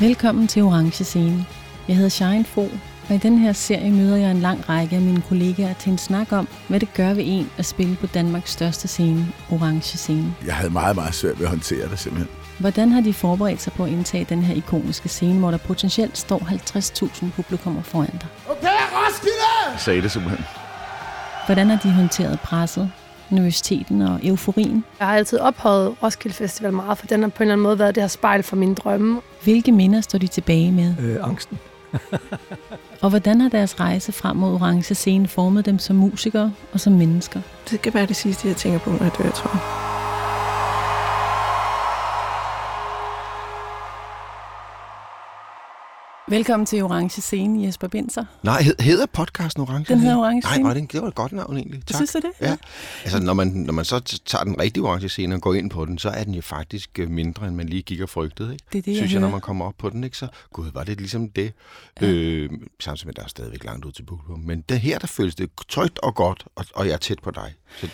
Velkommen til Orange Scene. Jeg hedder Shine Fo, og i den her serie møder jeg en lang række af mine kollegaer til en snak om, hvad det gør ved en at spille på Danmarks største scene, Orange Scene. Jeg havde meget, meget svært ved at håndtere det simpelthen. Hvordan har de forberedt sig på at indtage den her ikoniske scene, hvor der potentielt står 50.000 publikummer foran dig? Okay, Roskilde! Jeg sagde det simpelthen. Hvordan har de håndteret presset, nervøsiteten og euforien? Jeg har altid ophøjet Roskilde Festival meget, for den har på en eller anden måde været det her spejl for mine drømme. Hvilke minder står de tilbage med? Øh, angsten. Og hvordan har deres rejse frem mod Orange Scene formet dem som musikere og som mennesker? Det kan være det sidste, jeg tænker på, når jeg dør, tror jeg. Velkommen til Orange Scene, Jesper Binser. Nej, hed- hedder podcasten Orange? Den hedder Orange Nej, Scene. det, en- det var et godt navn egentlig. Tak. Synes du det? Ja. Altså, når man, når man så tager den rigtige orange scene og går ind på den, så er den jo faktisk øh, mindre, end man lige gik og frygtede. Ikke? Det er det, jeg Synes jeg, hører. når man kommer op på den, ikke? så gud, var det ligesom det. Ja. Øh, samtidig med, at der er stadigvæk langt ud til publikum. Men det her, der føles det trygt og godt, og, og jeg er tæt på dig. Så,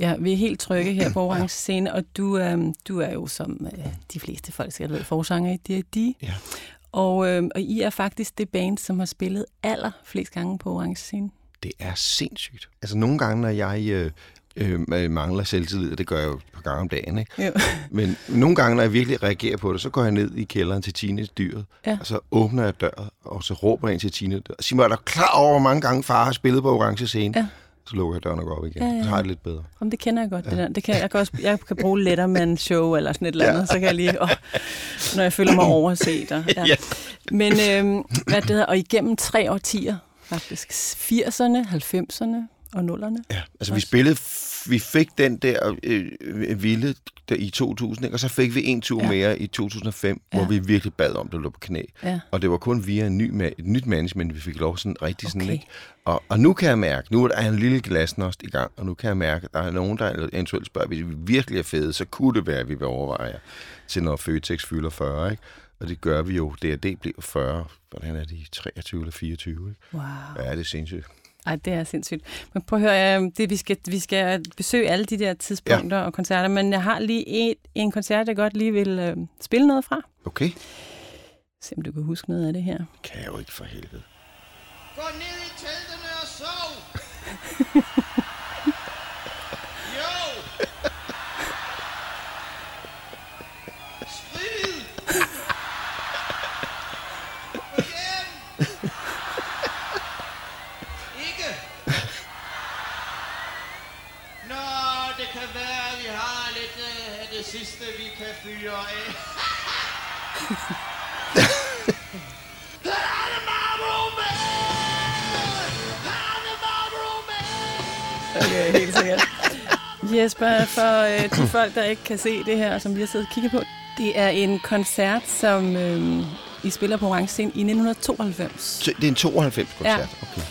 Ja, vi er helt trygge her på Orange Scene, og du, øhm, du er jo som øh, de fleste folk skal ved, forsanger i D&D. Ja. Og, øhm, og I er faktisk det band, som har spillet aller flest gange på Orange Scene. det er sindssygt. Altså, nogle gange, når jeg øh, øh, mangler selvtillid, og det gør jeg jo et par gange om dagen, ikke? Jo. Men nogle gange, når jeg virkelig reagerer på det, så går jeg ned i kælderen til Tines dyret, Ja. og så åbner jeg døren, og så råber jeg ind til Tine, sig mig, er du klar over, hvor mange gange far har spillet på orange scene? Ja. Så lukker jeg døren og går op igen. Ja, ja, Så har jeg ja. det lidt bedre. Om det kender jeg godt, det der. Det kan, jeg, kan også, jeg kan bruge Letterman show eller sådan et eller andet, så kan jeg lige, åh, når jeg føler mig overset. Og, ja. Ja. Men øhm, hvad det hedder, og igennem tre årtier, faktisk 80'erne, 90'erne og 0'erne. Ja, altså vi spillede, vi fik den der øh, øh, vilde der i 2000, ikke? og så fik vi en tur Ja. mere i 2005, Ja. hvor vi virkelig bad om det lå på knæ. Ja. Og det var kun via en ny, ma- et nyt management, vi fik lov sådan rigtig sådan, Okay. ikke? Og, og nu kan jeg mærke, nu er der en lille glasnost i gang, og nu kan jeg mærke, at der er nogen, der eventuelt spørger, hvis vi virkelig er fede, så kunne det være, at vi vil overveje til når Føtex fylder 40, ikke? Og det gør vi jo. DRD bliver 40. Hvordan er det? 23 eller 24, ikke? Wow. Ja, det er sindssygt. Ej, det er sindssygt. Men prøv at høre, det, vi, skal, vi skal besøge alle de der tidspunkter ja. og koncerter, men jeg har lige en, en koncert, jeg godt lige vil øh, spille noget fra. Okay. Se om du kan huske noget af det her. Kan jeg jo ikke for helvede. Gå ned i teltene og sov. sidste, vi kan fyre af. Okay, helt sikkert. Jesper, for øh, de folk, der ikke kan se det her, som vi har siddet og kigget på, det er en koncert, som øh, I spiller på Orange Scene i 1992. Så det er en 92-koncert? Ja. Okay.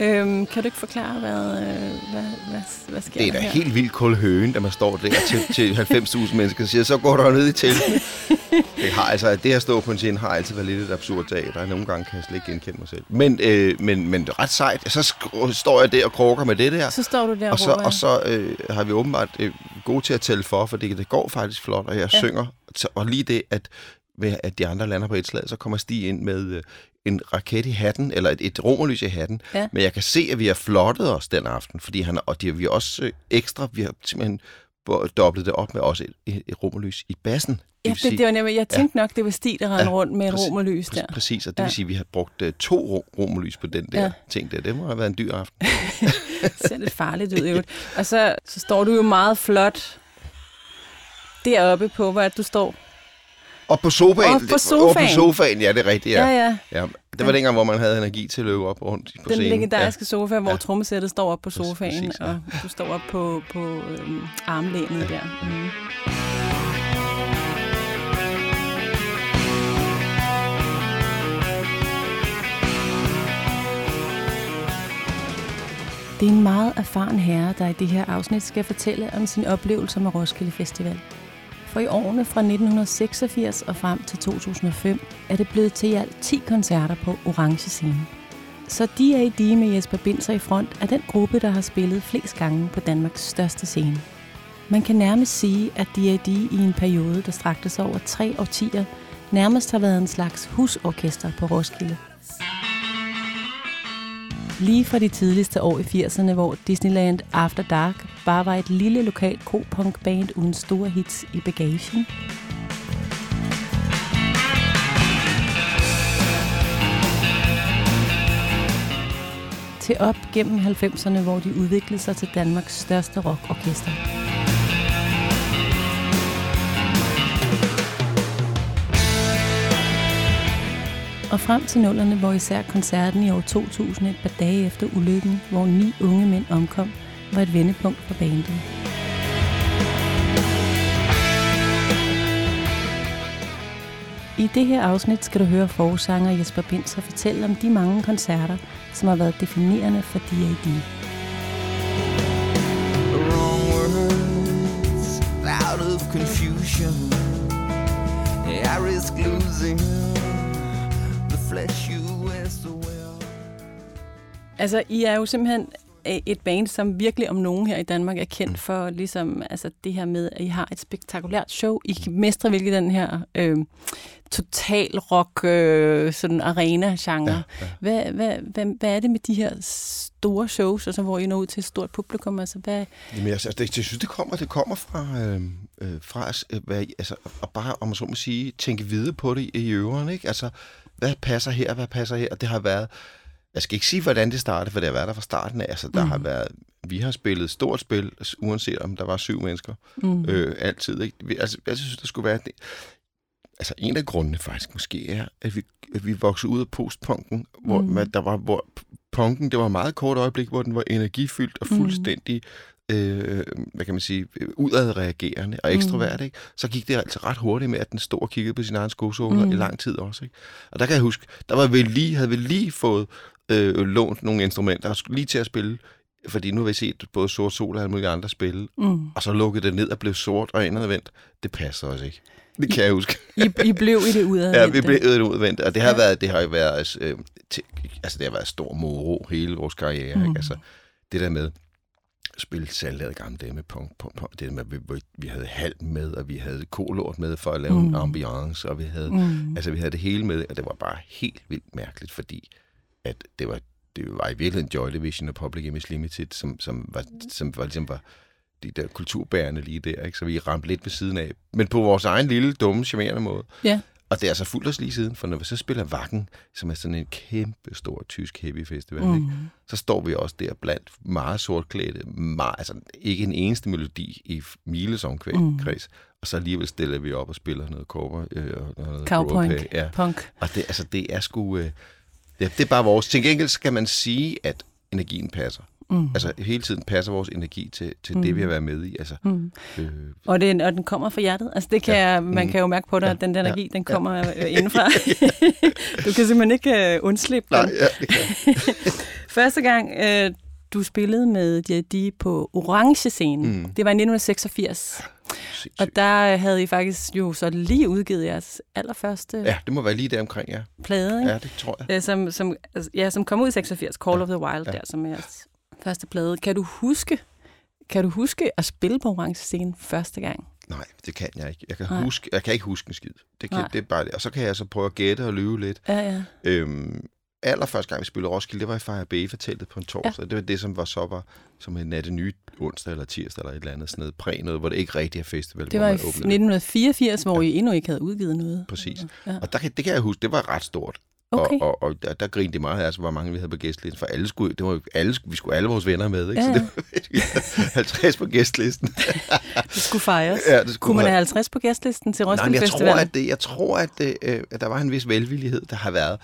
Øhm, kan du ikke forklare, hvad, øh, hvad, hvad, hvad sker Det er da her? helt vildt kold høen, da man står der til, til 90.000 mennesker og siger, så går der ned i teltet. Det, har, altså, det at stå på en scene har altid været lidt et absurd dag. Der er nogle gange, kan jeg slet ikke genkende mig selv. Men, øh, men, men det er ret sejt. Så står jeg der og kroker med det der. Så står du der Og så, råber, og så øh, har vi åbenbart øh, gode til at tælle for, for det, det går faktisk flot, og jeg Ja. synger. Så- Og lige det, at, ved at de andre lander på et slag, så kommer Stig ind med øh, en raket i hatten, eller et, et romerlys i hatten. Ja. Men jeg kan se, at vi har flottet os den aften, fordi han, og det har vi også øh, ekstra, vi har simpelthen dobblet det op med også et, et, et romerlys i bassen. Ja, det, sige- det var nemlig, jeg tænkte nok, det var Stig, der rendte Ja, rundt med et præcis- romerlys der. Præ- Præcis, og det Ja. vil sige, at vi har brugt uh, to ro- romerlys på den der Ja. ja. ting der. Det må have været en dyr aften. Det ser lidt farligt ud, øvrigt. Og så, så står du jo meget flot deroppe på, hvor det, du står. Og på sofaen. Og på Og sofaen. på sofaen, ja, det er rigtigt, ja. Ja, ja. ja. Det var dengang, hvor man havde energi til at løbe op rundt på Den scenen. legendariske sofa, hvor Ja. trommesættet står op på sofaen, præcis, ja. og du står op på, på øhm, armlænet der. Mm. Det er en meget erfaren herre, der i det her afsnit skal fortælle om sin oplevelse med Roskilde Festival. For i årene fra 1986 og frem til 2005 er det blevet til i alt 10 koncerter på Orange Scene. Så D.A.D. med Jesper Binser i front er den gruppe, der har spillet flest gange på Danmarks største scene. Man kan nærmest sige, at D.A.D. i en periode, der strakte sig over tre årtier, nærmest har været en slags husorkester på Roskilde. Lige fra de tidligste år i 80'erne, hvor Disneyland After Dark bare var et lille lokalt ko-punk-band uden store hits i bagagen, til op gennem 90'erne, hvor de udviklede sig til Danmarks største rockorkester. Og frem til nullerne, hvor især koncerten i år 2000, et par dage efter ulykken, hvor ni unge mænd omkom, var et vendepunkt for bandet. I det her afsnit skal du høre forsanger Jesper Binser fortælle om de mange koncerter, som har været definerende for D.A.D. wrong words out of confusion. I risk losing the flesh you wear so well. Altså, I er jo simpelthen et band, som virkelig om nogen her i Danmark er kendt for ligesom, altså, det her med, at I har et spektakulært show. I kan mestre virkelig den her øh, total rock øh, sådan arena-genre. Ja, ja. Hvad, hvad, hvad, hvad er det med de her store shows, altså, hvor I når ud til et stort publikum? Altså, hvad... Jamen, altså, det, jeg synes, det kommer, det kommer fra, øh, øh, fra øh, hvad, altså, at bare, om man så må sige, tænke videre på det i, i øveren, ikke? Altså, hvad passer her, hvad passer her? Og det har været, jeg skal ikke sige, hvordan det startede, for det har været der fra starten af. Altså, der mm. har været, vi har spillet stort spil, uanset om der var syv mennesker. Mm. Øh, altid, ikke? Vi, altså, jeg synes, der skulle være... Det. Altså, en af grundene faktisk måske er, at vi, at vi voksede ud af postpunken, hvor, mm. man, der var, hvor punken, det var et meget kort øjeblik, hvor den var energifyldt og fuldstændig øh, hvad kan man sige, udadreagerende og ekstrovert, ikke? så gik det altså ret hurtigt med, at den stod og kiggede på sin egen skosåler mm. i lang tid også. Ikke? Og der kan jeg huske, der var vi lige, havde vi lige fået øh, lånt nogle instrumenter, lige til at spille, fordi nu har vi set både Sort Sol og alle mulige andre spille, mm. og så lukkede det ned og blev sort og indadvendt. Det passer også ikke. Det kan I, jeg huske. I, I blev i det udadvendte. Ja, vi blev i det udadvendte, og det har ja. været, det har været, øh, til, altså det har været stor moro hele vores karriere, mm. ikke? Altså det der med, spille salget gamle dage med punk, punk, punk. Det med, at vi, vi havde halm med, og vi havde kolort med for at lave mm. en ambiance, og vi havde, mm. altså, vi havde det hele med, og det var bare helt vildt mærkeligt, fordi at det var, det var i virkeligheden Joy Division og Public Image Limited, som, som, var, som var, ligesom var de der kulturbærende lige der, ikke? så vi ramte lidt ved siden af. Men på vores egen lille, dumme, charmerende måde. Ja. Og det er altså fuldt os lige siden, for når vi så spiller Vakken, som er sådan en kæmpe stor tysk heavy festival, mm. ikke? så står vi også der blandt meget sortklædte, meget, altså ikke en eneste melodi i Miles omkreds, mm. og så alligevel stiller vi op og spiller noget cover. Øh, og noget Cowpunk, ja. punk. Og det, altså, det er sgu... Øh, det, det er bare vores... Til gengæld skal man sige, at energien passer. Mm. Altså hele tiden passer vores energi til, til mm. det, vi har været med i. Altså, mm. øh, og, det, og den kommer fra hjertet. Altså det kan ja. man mm. kan jo mærke på dig, ja. at den der energi, ja. den kommer ja. Øh, indenfra. du kan simpelthen ikke uh, undslippe Nej, ja, det kan Første gang, uh, du spillede med D&D på Orange-scenen, mm. det var i 1986. Sindssygt. Og der havde I faktisk jo så lige udgivet jeres allerførste... Ja, det må være lige der omkring, ja. Plade, ikke? Ja, det tror jeg. Som, som, altså, ja, som kom ud i 86, Call ja. of the Wild, ja. der som jeres første plade. Kan du huske, kan du huske at spille på orange scene første gang? Nej, det kan jeg ikke. Jeg kan, huske, jeg kan ikke huske en skid. Det, kan, det er bare det. Og så kan jeg så prøve at gætte og lyve lidt. Ja, ja. Øhm, allerførste gang, vi spillede Roskilde, det var i Fire B fortællet på en torsdag. Ja. Det var det, som var så var som en natte nye onsdag eller tirsdag eller et eller andet sådan noget præ noget, hvor det ikke rigtig er festival. Det var i 1984, hvor ja. I endnu ikke havde udgivet noget. Præcis. Ja. Og der, det kan jeg huske, det var ret stort. Okay. Og, og, og der, der grinede de meget af, altså, hvor mange vi havde på gæstlisten, for alle skulle, det var, alle, vi skulle alle vores venner med, ikke? Ja. Så det var 50 på gæstlisten. det skulle fejres. Ja, det skulle Kunne man have 50 på gæstlisten til Roskilde Nej, jeg Festival? tror, at, det, jeg tror, at, det, øh, at der var en vis velvillighed, der har været.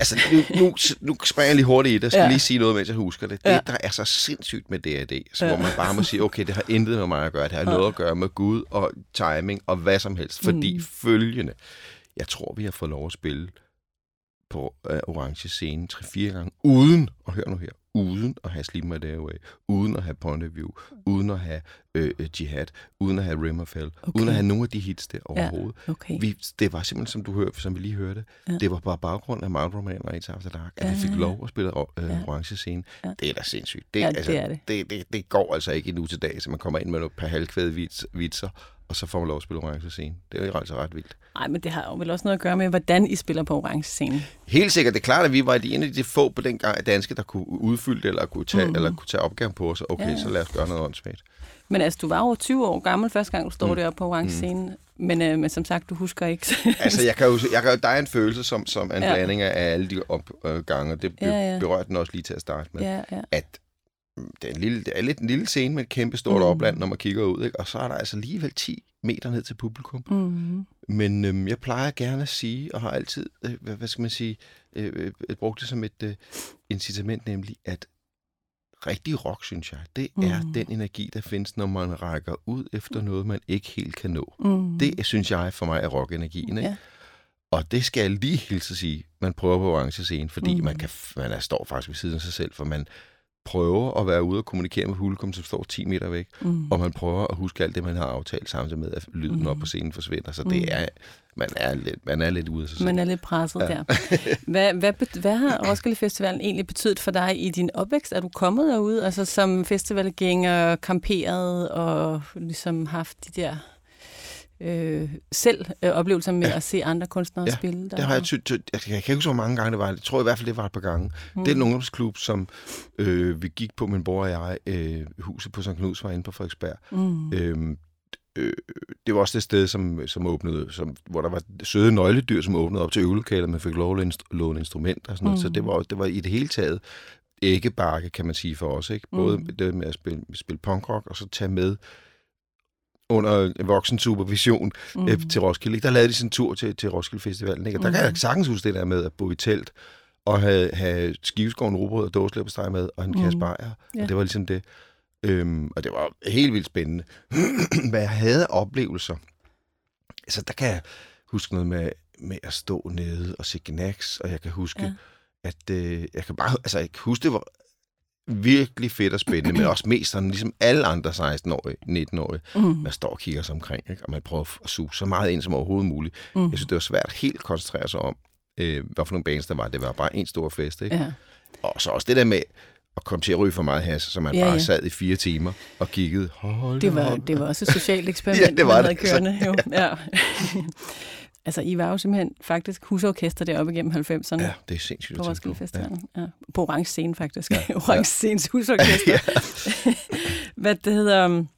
Altså, nu, nu, nu springer jeg lige hurtigt i det. Jeg skal ja. lige sige noget, mens jeg husker det. Det, ja. der er så sindssygt med DAD, så ja. hvor man bare må sige, okay, det har intet med mig at gøre. Det har ja. noget at gøre med Gud og timing og hvad som helst. Fordi mm. følgende, jeg tror, vi har fået lov at spille på uh, orange scene 3-4 gange, uden, og hør nu her, uden at have Day Away, uden at have Point of View, uden at have øh, Jihad, uden at have Rimmerfell, okay. uden at have nogen af de hits der overhovedet. Ja, okay. vi, det var simpelthen, som du hørte, som vi lige hørte, ja. det var bare baggrund af Mount Roman og It's After Dark, at ja, vi fik lov at spille øh, ja. orange scene. Ja. Det er da sindssygt. Det, ja, altså, det er det. Det, det, det går altså ikke endnu til dag, så man kommer ind med nogle par halvkvæde vitser, og så får man lov at spille orange scene. Det er jo altså ret vildt. Nej, men det har jo vel også noget at gøre med, hvordan I spiller på orange scene. Helt sikkert. Det er klart, at vi var de en af de få på den gang danske, der kunne udfylde det, eller kunne tage, mm. eller kunne tage opgaven på os. Okay, Ja, så lad os gøre noget åndssvagt. Men altså, du var over 20 år gammel første gang, du står mm. Deroppe på orange Mm. scene. Men, øh, men som sagt, du husker ikke. Altså, jeg kan jo, jeg kan, jo- der er en følelse, som, som er en Ja. blanding af alle de opgange, og det Ja, ja. berørte den også lige til at starte med. ja, ja. at det er, en lille, det er lidt en lille scene med et kæmpe stort Mm. mm. opland, når man kigger ud, ikke? og så er der altså alligevel 10 meter ned til publikum. Mm. Men øhm, jeg plejer gerne at sige, og har altid, øh, hvad, hvad skal man sige, øh, øh, brugt det som et øh, incitament, nemlig at rigtig rock, synes jeg, det mm. er Mm. den energi, der findes, når man rækker ud efter noget, man ikke helt kan nå. Mm. Det, synes jeg, for mig er rockenergien. Ikke? Ja. Og det skal jeg lige hilse at sige, man prøver på orange scene, fordi Mm. mm. man, kan, man er, står faktisk ved siden af sig selv, for man prøver at være ude og kommunikere med publikum, som står 10 meter væk, Mm. og man prøver at huske alt det, man har aftalt, samtidig med, at lyden Mm. op på scenen forsvinder. Så Mm. det er, man er lidt, man er lidt ude af sig selv. Man er lidt presset ja. Der. Hvad, hvad, hvad har Roskilde Festivalen egentlig betydet for dig i din opvækst? Er du kommet derud, altså som festivalgænger, kamperet og ligesom haft de der øh, selv øh, oplevelser med ja. at se andre kunstnere Ja, spille? Der? Det har jeg, ty- ty- jeg kan ikke huske, hvor mange gange det var. Jeg tror i hvert fald, det var et par gange. Mm. Det er en ungdomsklub, som øh, vi gik på, min bror og jeg, øh, huset på St. Knuds var inde på Frederiksberg. Mm. Øhm, øh, det var også det sted, som, som åbnede, som, hvor der var søde nøgledyr, som åbnede op til øvelokaler, man fik lov at inst- låne instrumenter og sådan noget. Mm. Så det var, det var i det hele taget æggebakke, kan man sige for os. Ikke? Både mm. det med at spille, spille punkrock, og så tage med under voksen supervision mm. øh, til Roskilde. Ikke? Der lavede de sådan en tur til, til Roskilde Festivalen. Ikke? Og der Mm. kan jeg sagtens huske det der med at bo i telt, og have, have skiveskoven rugbrød og dåslæbesteg med, og en Mm. kasse bajer. Ja. Og det var ligesom det. Øhm, og det var helt vildt spændende. Hvad jeg havde oplevelser. Altså, der kan jeg huske noget med, med at stå nede og se Gnax, og jeg kan huske, ja. at øh, jeg kan bare, altså, jeg kan huske, det var virkelig fedt og spændende, men også mest sådan, ligesom alle andre 16-årige, 19-årige, Mm. man står og kigger sig omkring, ikke? og man prøver at suge så meget ind som overhovedet muligt. Mm. Jeg synes, det var svært at helt koncentrere sig om, øh, hvad for nogle bands der var. Det var bare en stor fest, ikke? Ja. Og så også det der med at komme til at ryge for meget has, så man Ja, bare ja. sad i fire timer og kiggede. Hold Det var, det var også et socialt eksperiment, Ja, det var man det. havde kørende. Jo. Ja. Altså, I var jo simpelthen faktisk husorkester deroppe igennem 90'erne. Ja, det er sindssygt på Roskilde på. Festivalen. Ja. På Orange Scene, faktisk. Ja. Ja. Orange Scenes husorkester. Hvad det hedder... um,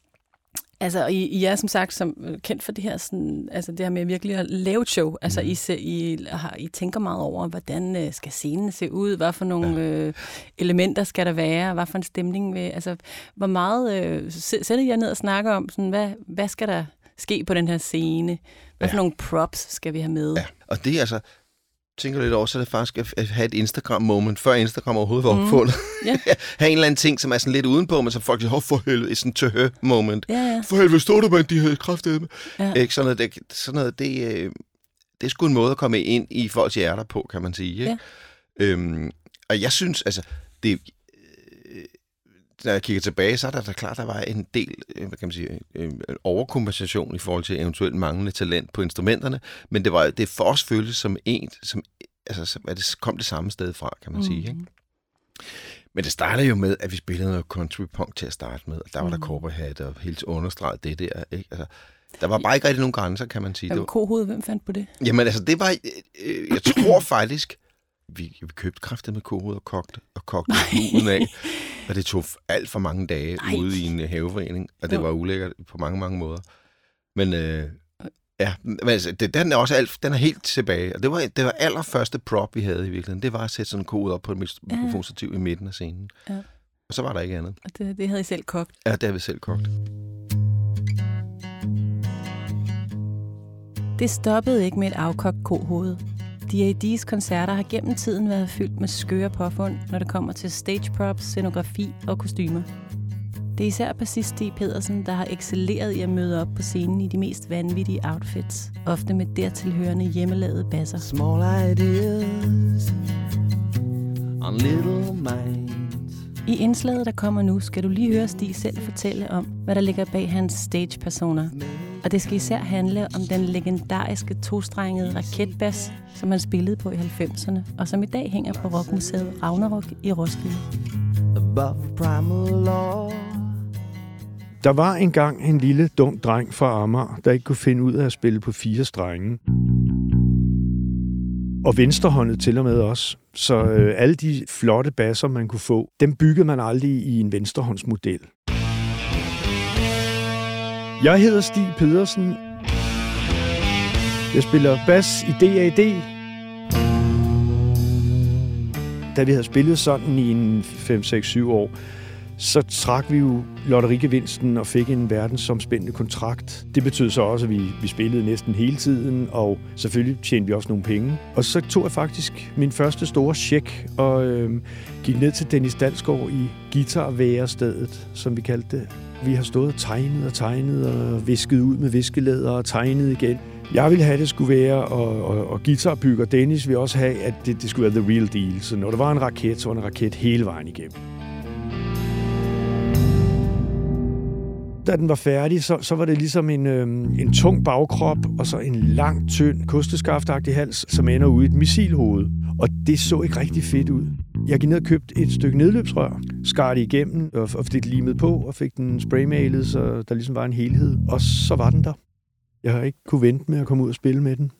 Altså, I, I er som sagt som, øh, kendt for det her, sådan, altså det her med virkelig at lave et show. Altså, Mhm. I, se, I, har, I tænker meget over, hvordan øh, skal scenen se ud? Hvad for nogle ja. øh, elementer skal der være? Hvad for en stemning? Vil, altså, hvor meget øh, sæ- sætter I jer ned og snakker om, sådan, hvad, hvad skal der ske på den her scene? Hvad for Ja. nogle props skal vi have med? Ja, og det er altså, tænker lidt over, så er det faktisk at- have et Instagram-moment, før Instagram overhovedet var Mhm. opfundet. Ja. have en eller anden ting, som er sådan lidt udenpå, men så folk siger, oh, for helvede, et sådan tøhø moment. Ja, ja. For helvede, stod du, mand, de havde kraftedet med. ja. Ikke? Sådan noget, det, sådan noget det, øh, det er sgu en måde at komme ind i folks hjerter på, kan man sige. Ikke? Ja. Øhm, og jeg synes, altså, det, når jeg kigger tilbage, så er der da klart, der var en del øh, hvad kan man sige, øh, en overkompensation i forhold til eventuelt manglende talent på instrumenterne, men det var det for os føltes som en, som, altså, som, at det kom det samme sted fra, kan man mm. sige. Ikke? Men det startede jo med, at vi spillede noget country punk til at starte med, og der var der Mm. cowboyhat og helt understreget det der. Ikke? Altså, der var bare ikke rigtig nogen grænser, kan man sige. Jamen, var, kohoved, hvem fandt på det? Jamen altså, det var... Øh, øh, jeg tror faktisk, vi, vi købte kraftet med kohoved og kogte, og kogte uden af. Og det tog alt for mange dage Nej. Ude i en øh, haveforening, og det Jo. var ulækkert på mange, mange måder. Men øh, ja, men altså, det, den er også alt, den er helt tilbage. Og det var det var allerførste prop, vi havde i virkeligheden. Det var at sætte sådan en kode op på et mis- Ja. mikrofonstativ i midten af scenen. Ja. Og så var der ikke andet. Og det, det havde I selv kogt. Ja, det har vi selv kogt. Det stoppede ikke med et afkogt kohoved. D.A.D.'s koncerter har gennem tiden været fyldt med skøre påfund, når det kommer til stage props, scenografi og kostymer. Det er især bassist Stig Pedersen, der har excelleret i at møde op på scenen i de mest vanvittige outfits, ofte med dertilhørende hjemmelavede basser. Small ideas on little minds. I indslaget, der kommer nu, skal du lige høre Stig selv fortælle om, hvad der ligger bag hans stage-personer. Og det skal især handle om den legendariske tostrengede raketbas, som han spillede på i 90'erne, og som i dag hænger på Rockmuseet Ragnarok i Roskilde. Der var engang en lille dum dreng fra Amager, der ikke kunne finde ud af at spille på fire strenge. Og venstrehåndet til og med også. Så øh, alle de flotte basser, man kunne få, dem byggede man aldrig i en venstrehåndsmodel. Jeg hedder Stig Pedersen. Jeg spiller bas i DAD. Da vi havde spillet sådan i en 5-6-7 år, så trak vi jo lotterigevinsten og fik en verdensomspændende kontrakt. Det betød så også, at vi, vi spillede næsten hele tiden, og selvfølgelig tjente vi også nogle penge. Og så tog jeg faktisk min første store check og øh, gik ned til Dennis Dalsgaard i guitarværestedet, som vi kaldte det. Vi har stået og tegnet og tegnet og visket ud med viskelæder og tegnet igen. Jeg ville have, at det skulle være, og, og, og guitarbygger Dennis ville også have, at det, det skulle være the real deal. Så når der var en raket, så var en raket hele vejen igennem. Da den var færdig, så, så var det ligesom en, øh, en tung bagkrop, og så en lang, tynd, kosteskaftagtig hals, som ender ud i et missilhoved. Og det så ikke rigtig fedt ud. Jeg gik ned og købte et stykke nedløbsrør, skar det igennem og, og fik det limet på, og fik den spraymalet, så der ligesom var en helhed. Og så var den der. Jeg har ikke kunne vente med at komme ud og spille med den.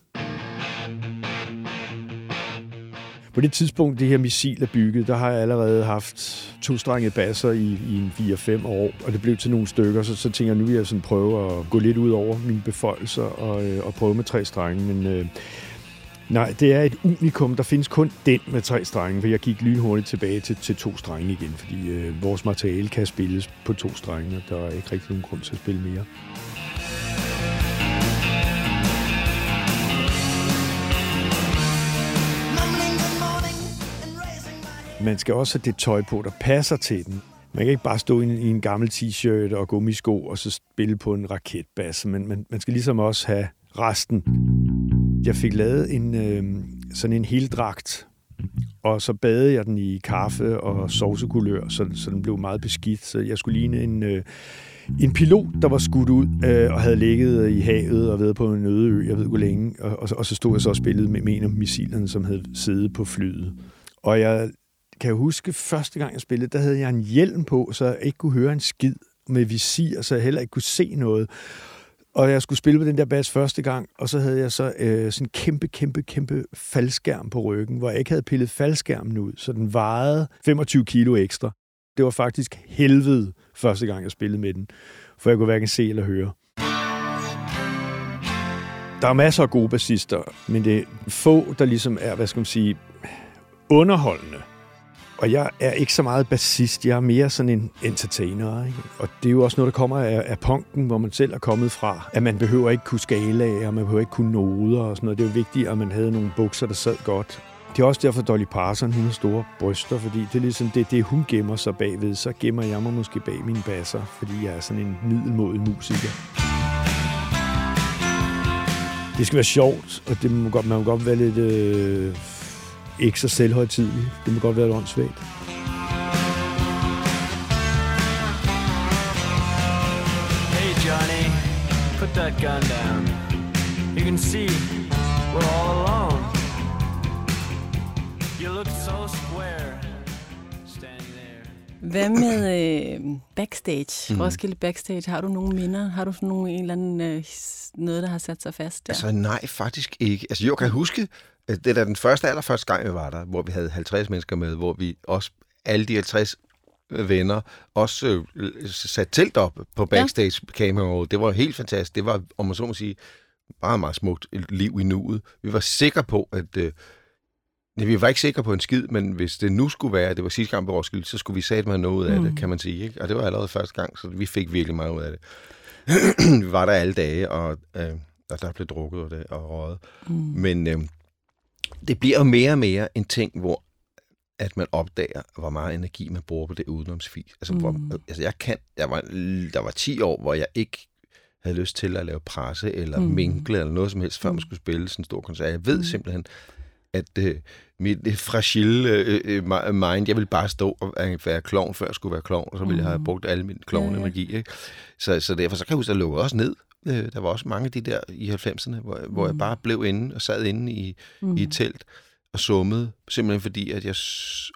På det tidspunkt, det her missil er bygget, der har jeg allerede haft to strenge basser i, i en 4-5 år, og det blev til nogle stykker, så, så tænker jeg, nu vil jeg sådan prøve at gå lidt ud over mine beføjelser og, øh, og prøve med tre strenge, men øh, nej, det er et unikum. Der findes kun den med tre strenge, for jeg gik lynhurtigt tilbage til, til to strenge igen, fordi øh, vores materiale kan spilles på to strenge, og der er ikke rigtig nogen grund til at spille mere. Man skal også have det tøj på, der passer til den. Man kan ikke bare stå i en, i en gammel t-shirt og gummisko og så spille på en raketbasse, men man, man skal ligesom også have resten. Jeg fik lavet en øh, sådan en heldragt, og så badede jeg den i kaffe og sovsekulør, så, så den blev meget beskidt. Så jeg skulle ligne en, øh, en pilot, der var skudt ud øh, og havde ligget i havet og været på en øde ø, jeg ved hvor længe. Og, og, og så stod jeg så og spillede med, med en af missilerne, som havde siddet på flyet. Og jeg kan jeg huske, første gang jeg spillede, der havde jeg en hjelm på, så jeg ikke kunne høre en skid med visir, så jeg heller ikke kunne se noget. Og jeg skulle spille på den der bas første gang, og så havde jeg så øh, sådan en kæmpe, kæmpe, kæmpe faldskærm på ryggen, hvor jeg ikke havde pillet faldskærmen ud, så den vejede 25 kilo ekstra. Det var faktisk helvede første gang, jeg spillede med den, for jeg kunne hverken se eller høre. Der er masser af gode bassister, men det er få, der ligesom er, hvad skal man sige, underholdende. Og jeg er ikke så meget bassist, jeg er mere sådan en entertainer. Ikke? Og det er jo også noget, der kommer af, af punken, hvor man selv er kommet fra. At man behøver ikke kunne skala, og man behøver ikke kunne noder og sådan noget. Det er jo vigtigt, at man havde nogle bukser, der sad godt. Det er også derfor, Dolly Parton, hun har store bryster, fordi det er ligesom det, det, hun gemmer sig bagved. Så gemmer jeg mig måske bag mine basser, fordi jeg er sådan en middelmodig musiker. Det skal være sjovt, og det må godt, man må godt være lidt øh, ikke så selvhøjtidlig. Det må godt være et åndssvagt. Hey Johnny, put that gun down. You can see we're all alone. You look so square. Hvad med øh, backstage? Mm. Roskilde Backstage, har du nogle minder? Har du sådan nogle, en eller anden, øh, noget, der har sat sig fast der? Altså nej, faktisk ikke. Altså jo, kan jeg huske, at det er da den første, allerførste gang, vi var der, hvor vi havde 50 mennesker med, hvor vi også, alle de 50 venner, også øh, sat telt op på backstage kameraet. Det var helt fantastisk. Det var, om man så må sige, meget, meget smukt liv i nuet. Vi var sikre på, at... Øh, Nej, vi var ikke sikre på en skid, men hvis det nu skulle være, at det var sidste gang på Roskilde, så skulle vi sætte mig noget ud af Mm. det, kan man sige. Ikke? Og det var allerede første gang, så vi fik virkelig meget ud af det. vi var der alle dage, og, øh, og der blev drukket og, det, og røget. Mm. Men øh, det bliver jo mere og mere en ting, hvor at man opdager, hvor meget energi man bruger på det udenomsfis. Altså, mm. hvor, Mm. altså jeg kan, der var, der var 10 år, hvor jeg ikke havde lyst til at lave presse eller mm. Mm. minkle eller noget som helst, før man skulle spille sådan en stor koncert. Jeg ved mm. simpelthen, at øh, mit øh, fragile øh, øh, mi- mind, jeg ville bare stå og være- klovn, før jeg skulle være klovn, og så ville mm. jeg have Mm. brugt al min klovn-energi. Ikke? Så, så derfor så kan jeg huske, at jeg lukkede også ned. Øh, Der var også mange af de der i 90'erne, hvor, hvor jeg Mm. bare blev inde og sad inde i, Mm. i et telt og summede, simpelthen fordi, at jeg,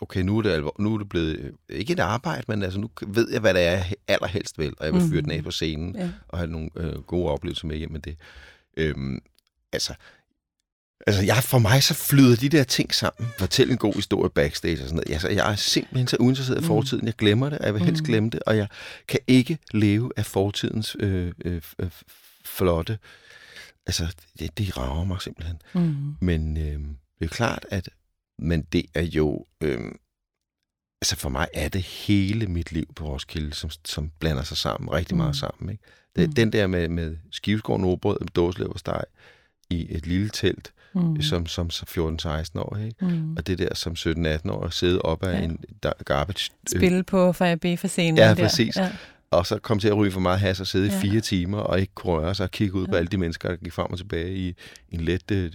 okay, nu er det, alvor, nu er det blevet, øh, ikke et arbejde, men altså, nu ved jeg, hvad det er, jeg allerhelst vil, og jeg vil fyre den af på scenen, Ja. og have nogle øh, gode oplevelser med hjem med det. Øhm, altså, altså jeg, for mig så flyder de der ting sammen. Fortæl en god historie backstage og sådan noget. Altså, jeg er simpelthen så uinteresseret i fortiden. Jeg glemmer det, og jeg vil helst glemme det, og jeg kan ikke leve af fortidens øh, øh, øh, flotte. Altså, det, det rager mig simpelthen. Mm. Men øh, det er klart, at men det er jo... Øh, altså for mig er det hele mit liv på Roskilde, som, som blander sig sammen, rigtig meget Mm. sammen. Ikke? Det, Mm. Den der med, med skiveskården ordbrød med dåsleversteg i et lille telt, Mm. som, som 14-16 år, ikke? Mm. Og det der som 17-18 år, at sidde op af Ja. en garbage... øh, Spille på Fire for scenen. Ja, der. præcis. Ja. og så kom til at ryge for meget has og sidde Ja. i fire timer og ikke kunne røre sig og kigge ud på Ja. alle de mennesker, der gik frem og tilbage i en let øh,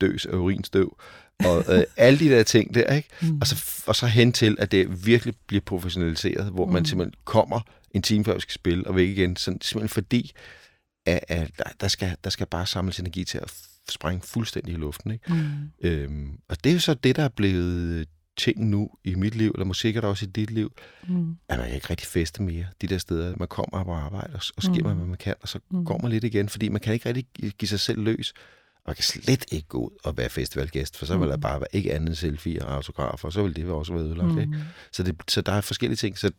døs af urinstøv. Og øh, alle de der ting der, ikke? Mm. Og så, og så hen til, at det virkelig bliver professionaliseret, hvor man Mm. simpelthen kommer en time før vi skal spille, og væk igen. Sådan, simpelthen fordi, at, at der, skal, der skal bare samles energi til at sprænge fuldstændig i luften. Ikke? Mm. Øhm, og det er jo så det, der er blevet ting nu i mit liv, eller måske sikkert også i dit liv, Mm. at man kan ikke rigtig feste mere de der steder. Man kommer på arbejde, og, og sker Mm. man, hvad man kan, og så Mm. går man lidt igen, fordi man kan ikke rigtig gi- give sig selv løs. Og man kan slet ikke gå ud og være festivalgæst, for så vil Mm. der bare være ikke andet selfie og autografer, og så vil det også være ødelagt. Ikke? Mm. Så, det, så der er forskellige ting. Så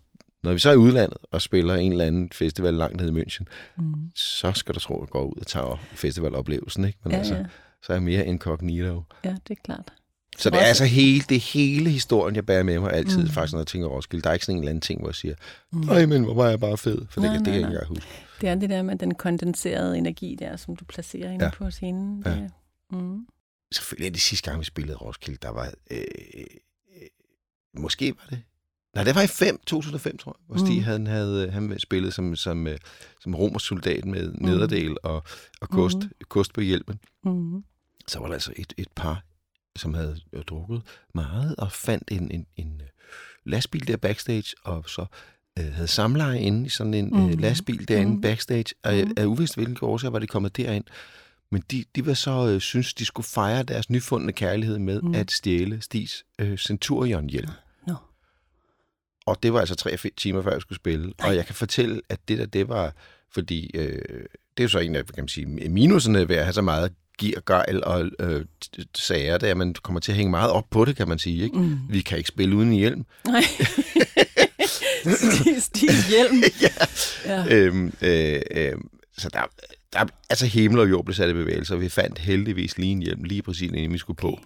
når vi så er i udlandet og spiller en eller anden festival langt nede i München, Mm. så skal du tro, at jeg går ud og tager festivaloplevelsen. Ikke? Men Ja, altså, ja. så er jeg mere incognito. ja, det er klart. Så det er altså hele, det hele historien, jeg bærer med mig altid, Mm. mm. faktisk, når jeg tænker Roskilde. Der er ikke sådan en eller anden ting, hvor jeg siger, Mm. nej, men hvor var jeg bare fed, for det, Nej, det, kan jeg ikke engang huske. Det er det der med den kondenserede energi der, som du placerer inde Ja. på scenen. Ja. Det, mm. Selvfølgelig det sidste gang, vi spillede Roskilde, der var, øh, øh, måske var det, nej, det var i 5, 2005, tror jeg, hvor Stig Mm. han havde, han spillet som, som, øh, som romersk soldat med nederdel og, og kost, Mm. kost på hjelmen. Mm. så var der altså et, et par, som havde øh, drukket meget, og fandt en, en, en øh, lastbil der backstage, og så øh, havde samleje inde i sådan en mm. Øh, lastbil derinde Mhm. backstage, og Mhm. er uvist, hvilken årsag var de kommet derind. Men de, de var så, øh, synes, de skulle fejre deres nyfundne kærlighed med Mm. mm. at stjæle Stis øh, Centurion-hjelm. Nå. Og det var altså tre timer før jeg skulle spille. Og jeg kan fortælle, at det der, det var, fordi øh, det er jo så en af, kan man sige, minuserne ved at have så meget gear, gejl og øh, sager, er, at man kommer til at hænge meget op på det, kan man sige. Ikke? Mm. Vi kan ikke spille uden hjelm. Nej. Stig hjelm. ja. Ja. Øhm, øh, øh, så der, der, altså himmel og jord blev sat i bevægelse, og vi fandt heldigvis lige en hjelm, lige præcis inden vi skulle på.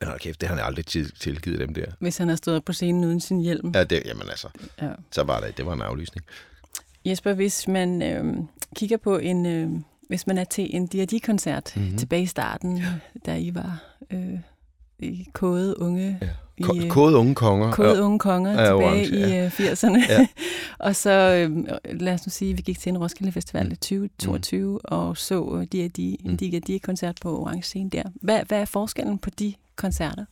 Men hold kæft, det har han aldrig til, tilgivet dem der. Hvis han har stået på scenen uden sin hjelm. Ja, det, jamen altså, Ja. så var det, det var en aflysning. Jesper, hvis man øh, kigger på en, øh, hvis man er til en D&D-koncert Mhm. mm-hmm. tilbage i starten, ja. da I var øh, i kode unge, Ja. Ko- øh, Kode unge konger. kode unge konger Ja, tilbage orange, i ja. øh, 80'erne. Ja. og så, øh, lad os nu sige, at vi gik til en Roskilde Festival Mm. i 2022 mm. og så D&D, en Mm. D&D-koncert på Orange Scene der. Hvad, hvad er forskellen på de koncerter?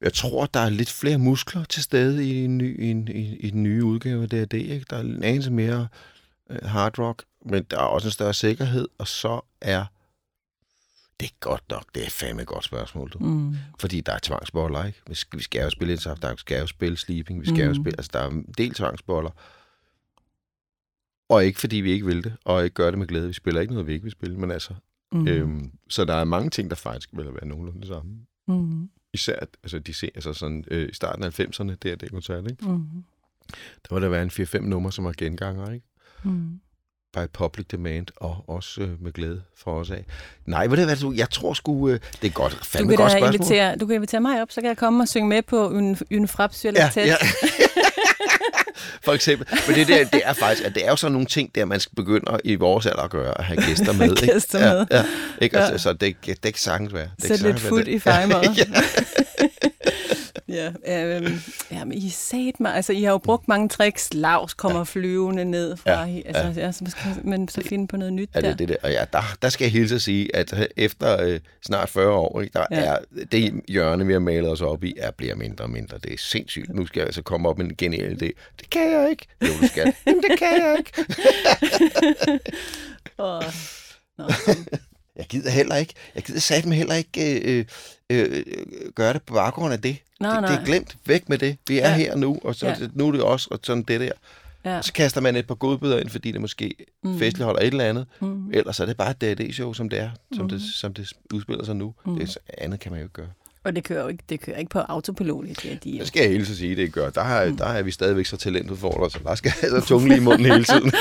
Jeg tror, der er lidt flere muskler til stede i, en ny, i, en, i, i den nye udgave af D&D. Ikke? Der er en anelse mere øh, hard rock, men der er også en større sikkerhed, og så er det er godt nok, det er fandme et godt spørgsmål, du. Mm. Fordi der er tvangsboller, ikke? Vi skal, vi skal jo spille Insaf, der skal jo spille Sleeping, vi skal mm. jo spille, altså der er en del tvangsboller. Og ikke fordi vi ikke vil det, og ikke gør det med glæde. Vi spiller ikke noget, vi ikke vil spille, men altså... Mm. Øhm, så der er mange ting, der faktisk vil være nogenlunde det samme. Mm. Især altså, de ser, altså sådan, øh, i starten af 90'erne, der det koncert, ikke? Mm. Der var der være en 4-5 numre, som var genganger, ikke? Mm. By public demand, og også øh, med glæde for os af. Nej, ved du hvad, du, jeg tror sgu, øh, det er godt, Du fandme kan, godt spørgsmål. invitere, du kan invitere mig op, så kan jeg komme og synge med på en, en frapsyr Ja, ja. For eksempel. Men det, der, det er faktisk, at det er jo sådan nogle ting, der man skal begynde at, i vores alder at gøre, at have gæster med. ikke? Gæster ja, med. Ja, ikke? Ja. Altså, så det, det, kan sagtens være. Det Sæt lidt det. i fejmad. ja. Ja, øhm, ja, men I sat mig, altså I har jo brugt mange tricks. Lars kommer ja. flyvende ned fra, Ja, altså, ja. Ja, så man skal, men så finde på noget nyt Ja, der. det, det, det. Og ja, der, der skal jeg hilse at sige, at øh, efter øh, snart 40 år, ikke, der Ja. er det hjørne, vi har malet os op i, er bliver mindre og mindre. Det er sindssygt. Nu skal jeg altså komme op med en genial idé. Det kan jeg ikke. Jo, du skal. Jamen, det kan jeg ikke. Åh, Nå, Jeg gider heller ikke. Jeg gider satme heller ikke øh, øh, gøre det på baggrund af det. Nej, det, det nej. er glemt. Væk med det. Vi er Ja. her nu, og så, Ja. nu er det også og sådan det der. Ja. Så kaster man et par godbøder ind, fordi det måske Mm. mm. festligt holder et eller andet. Mm. Ellers er det bare et D&D-show, som det er, som, Mm. det, som det udspiller sig nu. Mm. Det, andet kan man jo ikke gøre. Og det kører jo ikke, det kører ikke på autopilot i det, de Det skal jeg hele tiden sige, det gør. Der, har, mm. der er vi stadigvæk så talentudfordret, så der skal altså tunge lige i munden hele tiden.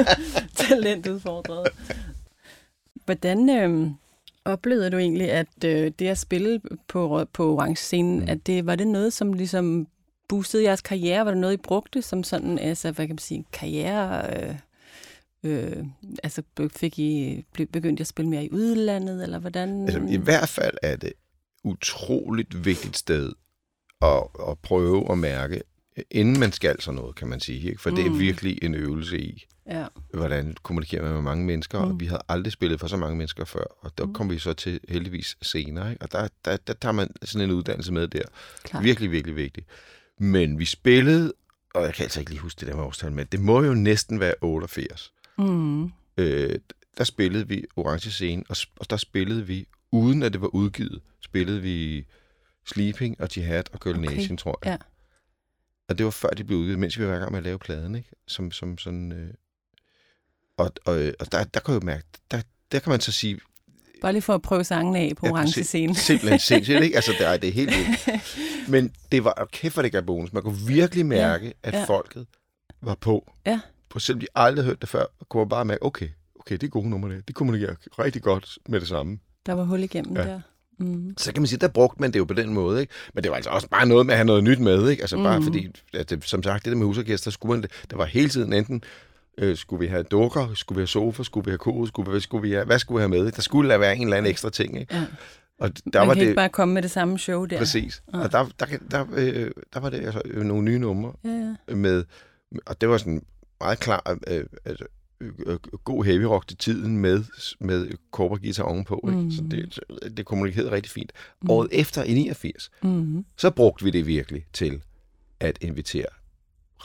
talentudfordret. Hvordan øh, oplevede du egentlig, at øh, det at spille på, på orange scenen, mm. at det, var det noget, som ligesom boostede jeres karriere? Var det noget, I brugte som sådan, altså, hvad kan man sige, karriere... Øh, øh, altså, fik I, begyndte I at spille mere i udlandet, eller hvordan? Altså, I hvert fald er det utroligt vigtigt sted at, at prøve at mærke, inden man skal sådan noget, kan man sige. Ikke? For mm. det er Mm. virkelig en øvelse i, Ja. hvordan kommunikerer man med mange mennesker, mm. Og vi havde aldrig spillet for så mange mennesker før, og der Mm. kom vi så til heldigvis senere, ikke? og der, der, der tager man sådan en uddannelse med der. Klart. Virkelig, virkelig vigtigt. Men vi spillede, og jeg kan altså ikke lige huske det der med årstal, men det må jo næsten være 88. Mm. Øh, der spillede vi Orange Scene, og, og der spillede vi, uden at det var udgivet, spillede vi Sleeping og Jihad og Girl okay. Nation, tror jeg. Ja. Og det var før de blev udgivet, mens vi var i gang med at lave pladen, ikke? Som, som sådan... Øh... Og, og, og der, der kan jeg jo mærke, der, der kan man så sige... Bare lige for at prøve sangen af på Ja, orange scenen. Simpelthen sindssygt, ikke? Altså, det er, det er helt vildt. Men det var, og kæft for det gav bonus. Man kunne virkelig mærke, ja. at ja. ja. folket var på. Ja. på. Selvom de aldrig hørte det før, kunne man bare mærke, okay, okay, det er gode numre, det. De kommunikerer rigtig godt med det samme. Der var hul igennem Ja. der. Mm. Så kan man sige, der brugte man det jo på den måde, ikke? Men det var altså også bare noget med at have noget nyt med, ikke? Altså bare Mhm. fordi, at det, som sagt, det der med husorkester, skulle man det, der var hele tiden enten, øh, skulle vi have dukker, skulle vi have sofa, skulle vi have kode, skulle vi, skulle vi have, hvad skulle vi have med? Der skulle der være en eller anden ekstra ting, ikke? Ja. Og der Man var kan det, ikke bare komme med det samme show der. præcis. Ja. Og der, der, der, øh, der var det altså øh, nogle nye numre Ja, ja. med, og det var sådan meget klar, øh, altså, øh, øh, god heavy rock til tiden med, med guitar ovenpå. Ikke? Mm. Så det, det kommunikerede rigtig fint. Mm. Året efter, i 89, Mm. så brugte vi det virkelig til at invitere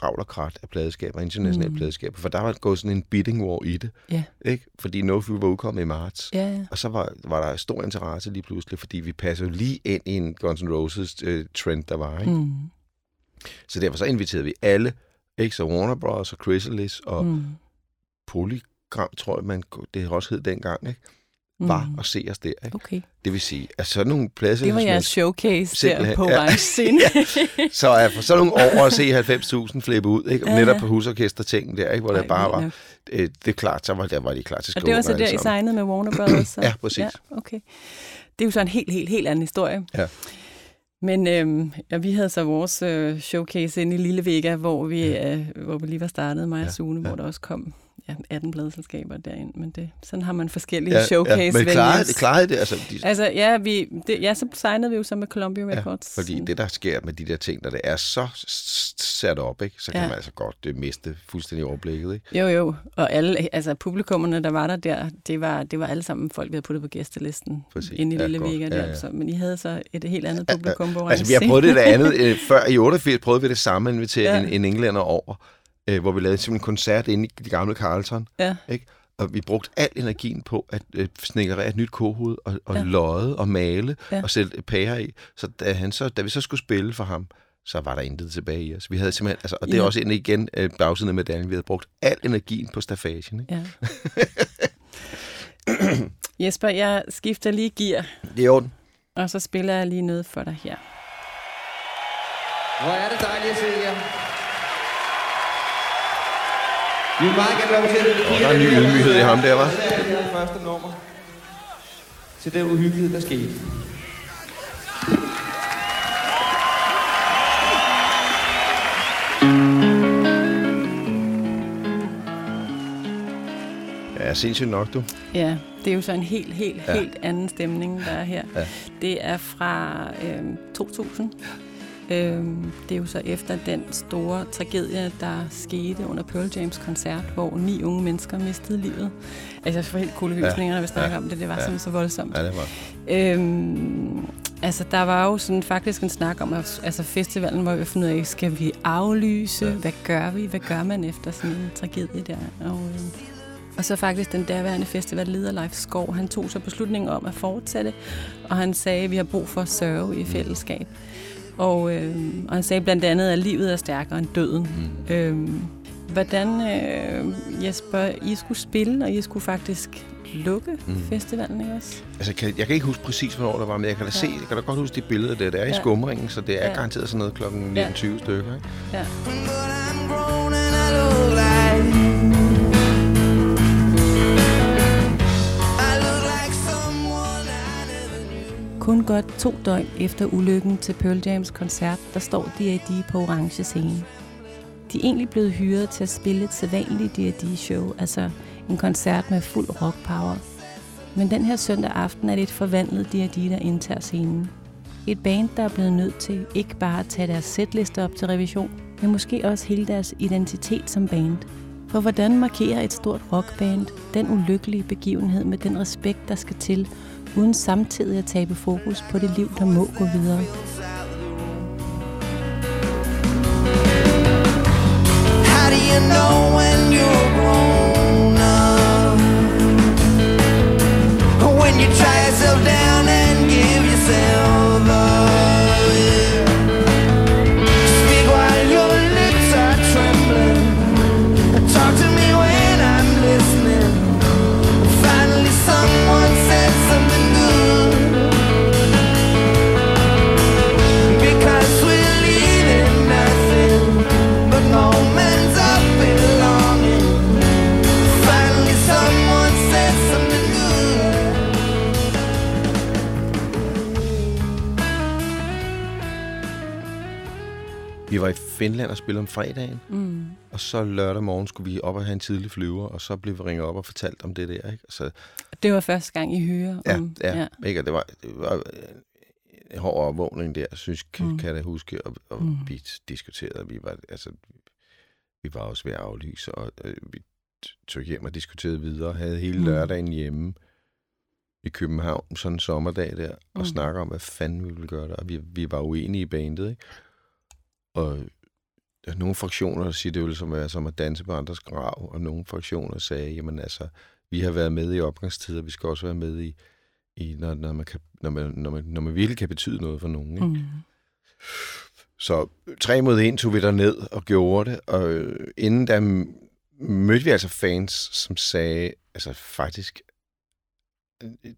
ravl og krat af pladeskaber, internationale Mm. pladeskaber, for der var gået sådan en bidding war i det, Ja. ikke? fordi No Fuel var udkommet i marts. Ja, ja. Og så var, var der stor interesse lige pludselig, fordi vi passede lige ind i en Guns N' Roses øh, trend, der var. Ikke? Mm. Så derfor så inviterede vi alle, ikke? så Warner Bros. og Chrysalis og mm. Mm. Polygram, tror jeg, man, det også hed dengang, ikke? var Mm. at se os der. Ikke? Okay. Det vil sige, at sådan nogle pladser... Det var jeres showcase der på ja. scene. Så er for sådan nogle år at se 90.000 flippe ud, ikke? Ja, Ja, netop ja. på husorkester-tingen der, ikke? hvor Ej, det bare var... nok. Øh, det er klart, så var, der var de klar til Og skål. det var så der, I signede med Warner Brothers? Så? Ja, præcis. Ja, okay. Det er jo så en helt, helt, helt anden historie. Ja. Men øhm, ja, vi havde så vores øh, showcase inde i Lille Vega, hvor vi, øh, hvor vi lige var startet, mig og Ja, Sune, ja. hvor der også kom ja, 18 pladselskaber derind. Men det, sådan har man forskellige ja, showcase ja, men klarede, det klarede det, altså, de, Altså, ja, vi, det, ja, så signede vi jo så med Columbia Records. Ja, fordi det, der sker med de der ting, når det er så sat op, ikke, så kan Ja. man altså godt det miste fuldstændig overblikket. Ikke? Jo, jo. Og alle, altså publikummerne, der var der der, det var, det var alle sammen folk, vi havde puttet på gæstelisten Præcis. inde i Ja, Lille. Vega Ja, der. ja. Så, men I havde så et helt andet publikum på Altså, vi har prøvet det der andet. Øh, før i 88 prøvede vi det samme, at invitere Ja. ja. en, en englænder over, øh, hvor vi lavede simpelthen en koncert inde i de gamle Carlton. Ja. Ikke? Og vi brugte al energien på at øh, snikkerere et nyt kohoved og, og Ja. lodde og male Ja. og sætte pærer i. Så da, han så da vi så skulle spille for ham, så var der intet tilbage i os. Vi havde simpelthen, altså, og det er Ja. også en igen øh, bagsiden af medaljen, vi havde brugt al energien på staffagen. Ikke? Ja. Jesper, jeg skifter lige gear, Det er orden. og så spiller jeg lige noget for dig her. Hvor er det dejligt at se jer. Vi vil meget gerne lov til at Og der er en ny ydmyghed i ham der, var. Det er det første nummer. Til den uhyggelighed, der skete. Ja, sindssygt nok, du. Ja, det er jo så en helt, helt, Ja. helt anden stemning, der er her. Ja. Det er fra øhm, 2000. Øhm, det er jo så efter den store tragedie, der skete under Pearl Jams koncert, hvor ni unge mennesker mistede livet. Altså, jeg får helt kuldegysninger, når vi snakker Ja. om det. Det var Ja. simpelthen så voldsomt. Ja, det var. Øhm, altså, der var jo sådan faktisk en snak om, at altså, festivalen var jo fundet af, skal vi aflyse? Ja. Ja. Hvad gør vi? Hvad gør man efter sådan en tragedie der? Og, øhm, Og så faktisk den derværende festivalleder Leif Skov, han tog så beslutningen om at fortsætte, og han sagde, at vi har brug for at sørge i fællesskab. Og, øh, og han sagde blandt andet, at livet er stærkere end døden. Mm. Øh, hvordan, øh, Jesper, I skulle spille, og I skulle faktisk lukke mm. festivalen, ikke også? Altså, kan, jeg kan ikke huske præcis, hvornår det var, men jeg kan da, se, jeg kan da godt huske de billeder der. Det er i Ja. skumringen, så det er Ja. garanteret sådan noget klokken Ja. 19.20 stykker. Ikke? Ja. Kun godt to døgn efter ulykken til Pearl Jams koncert, der står D.A.D. på orange scene. De er egentlig blevet hyret til at spille et sædvanligt D.A.D.-show, altså en koncert med fuld rock power. Men den her søndag aften er det et forvandlet D.A.D., der indtager scenen. Et band, der er blevet nødt til ikke bare at tage deres setliste op til revision, men måske også hele deres identitet som band. For hvordan markerer et stort rockband den ulykkelige begivenhed med den respekt, der skal til, uden samtidig at tabe fokus på det liv, der må gå videre? How do you know when you're grown up? When you try yourself down and give yourself Finland og spille om fredagen, Mm. og så lørdag morgen skulle vi op og have en tidlig flyver, og så blev vi ringet op og fortalt om det der. Ikke? Så, Det var første gang, I hører ja, om... ja, ja. Ikke? Og det var, det var øh, en hård overvågning der, synes, kan, Mm. kan jeg da huske, og, og Mm. vi diskuterede, vi var, altså, vi var også ved at aflyse, og øh, vi tog hjem og diskuterede videre, havde hele Mm. lørdagen hjemme i København, sådan en sommerdag der, og Mm. snakker om, hvad fanden vi ville gøre der, og vi, vi var uenige i bandet, ikke? Og der er nogle fraktioner, der siger, det ville som være som at danse på andres grav, og nogle fraktioner sagde, jamen altså, vi har været med i opgangstider, vi skal også være med i, i når, når, man kan, når, man, når, man, når man virkelig kan betyde noget for nogen. Ikke? Mm. Så tre mod en tog vi der ned og gjorde det, og inden m- mødte vi altså fans, som sagde, altså faktisk,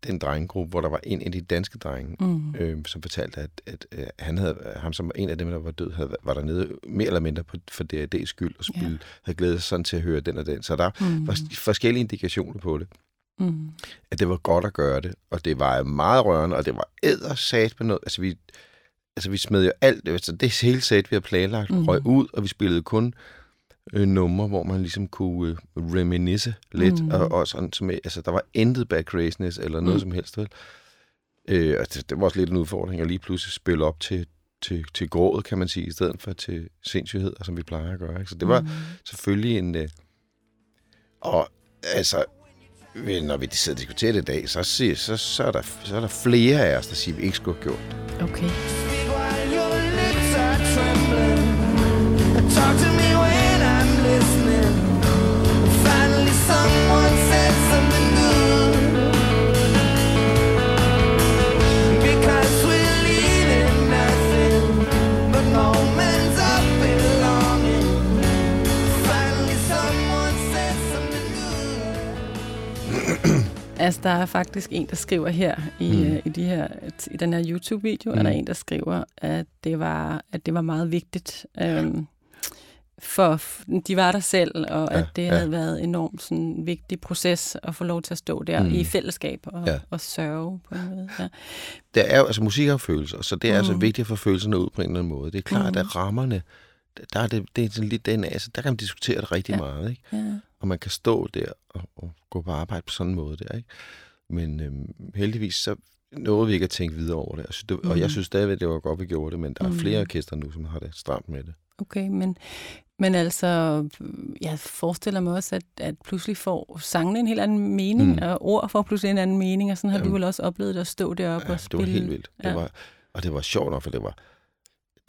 den drengegruppe, hvor der var en af de danske drenge, Mm. øh, som fortalte, at, at øh, han havde, ham som var en af dem, der var død, havde, var der nede mere eller mindre på, for DAD's skyld, og spille, Ja. yeah. havde glædet sig sådan til at høre den og den. Så der Mm. var forskellige indikationer på det, Mm. at det var godt at gøre det, og det var meget rørende, og det var ædersat med noget. Altså vi, altså vi smed jo alt, altså det hele sæt, vi havde planlagt, mm. røg ud, og vi spillede kun øh, numre, hvor man ligesom kunne øh, reminisce lidt, Mm. og, og sådan, som, altså der var intet bad craziness, eller noget Mm. som helst, vel? Øh, og det, det var også lidt en udfordring at lige pludselig spille op til, til, til grådet, kan man sige, i stedet for til sindssygehed, som vi plejer at gøre. Ikke? Så det var Mm. selvfølgelig en... Øh, og altså, når vi sidder og diskuterer det i dag, så, så, så, er der, så er der flere af os, der siger, at vi ikke skulle have gjort det. Okay. Der er faktisk en, der skriver her i, Mm. mm. i, de her, i den her YouTube-video, mm. er der Mm. en, der skriver, at det var, at det var meget vigtigt. Øhm, for de var der selv, og Ja, at det ja. havde været en enormt sådan, vigtig proces at få lov til at stå der Mm. mm. i fællesskab og, Ja. og sørge på en måde. Ja. Der er jo, altså musik har jo følelser, så det er mm. altså vigtigt at få følelserne ud på en eller anden måde. Det er klart, Mhm. at rammerne, der er det, det er sådan lidt den, altså, der kan man diskutere det rigtig Ja. meget, ikke? Ja. Og man kan stå der og, og gå på arbejde på sådan en måde der, ikke? Men øhm, heldigvis så nåede vi ikke at tænke videre over det. Altså, det Og jeg Mhm. synes stadigvæk, det var godt, vi gjorde det, men der er Mhm. flere orkester nu, som har det stramt med det. Okay, men, men altså, jeg forestiller mig også, at, at pludselig får sangene en helt anden mening, Mm. mm. og ord får pludselig en anden mening, og sådan har du Jamen. vel også oplevet det at stå deroppe Ja, og det spille. var helt vildt. Det Ja. var, og det var sjovt nok, for det var,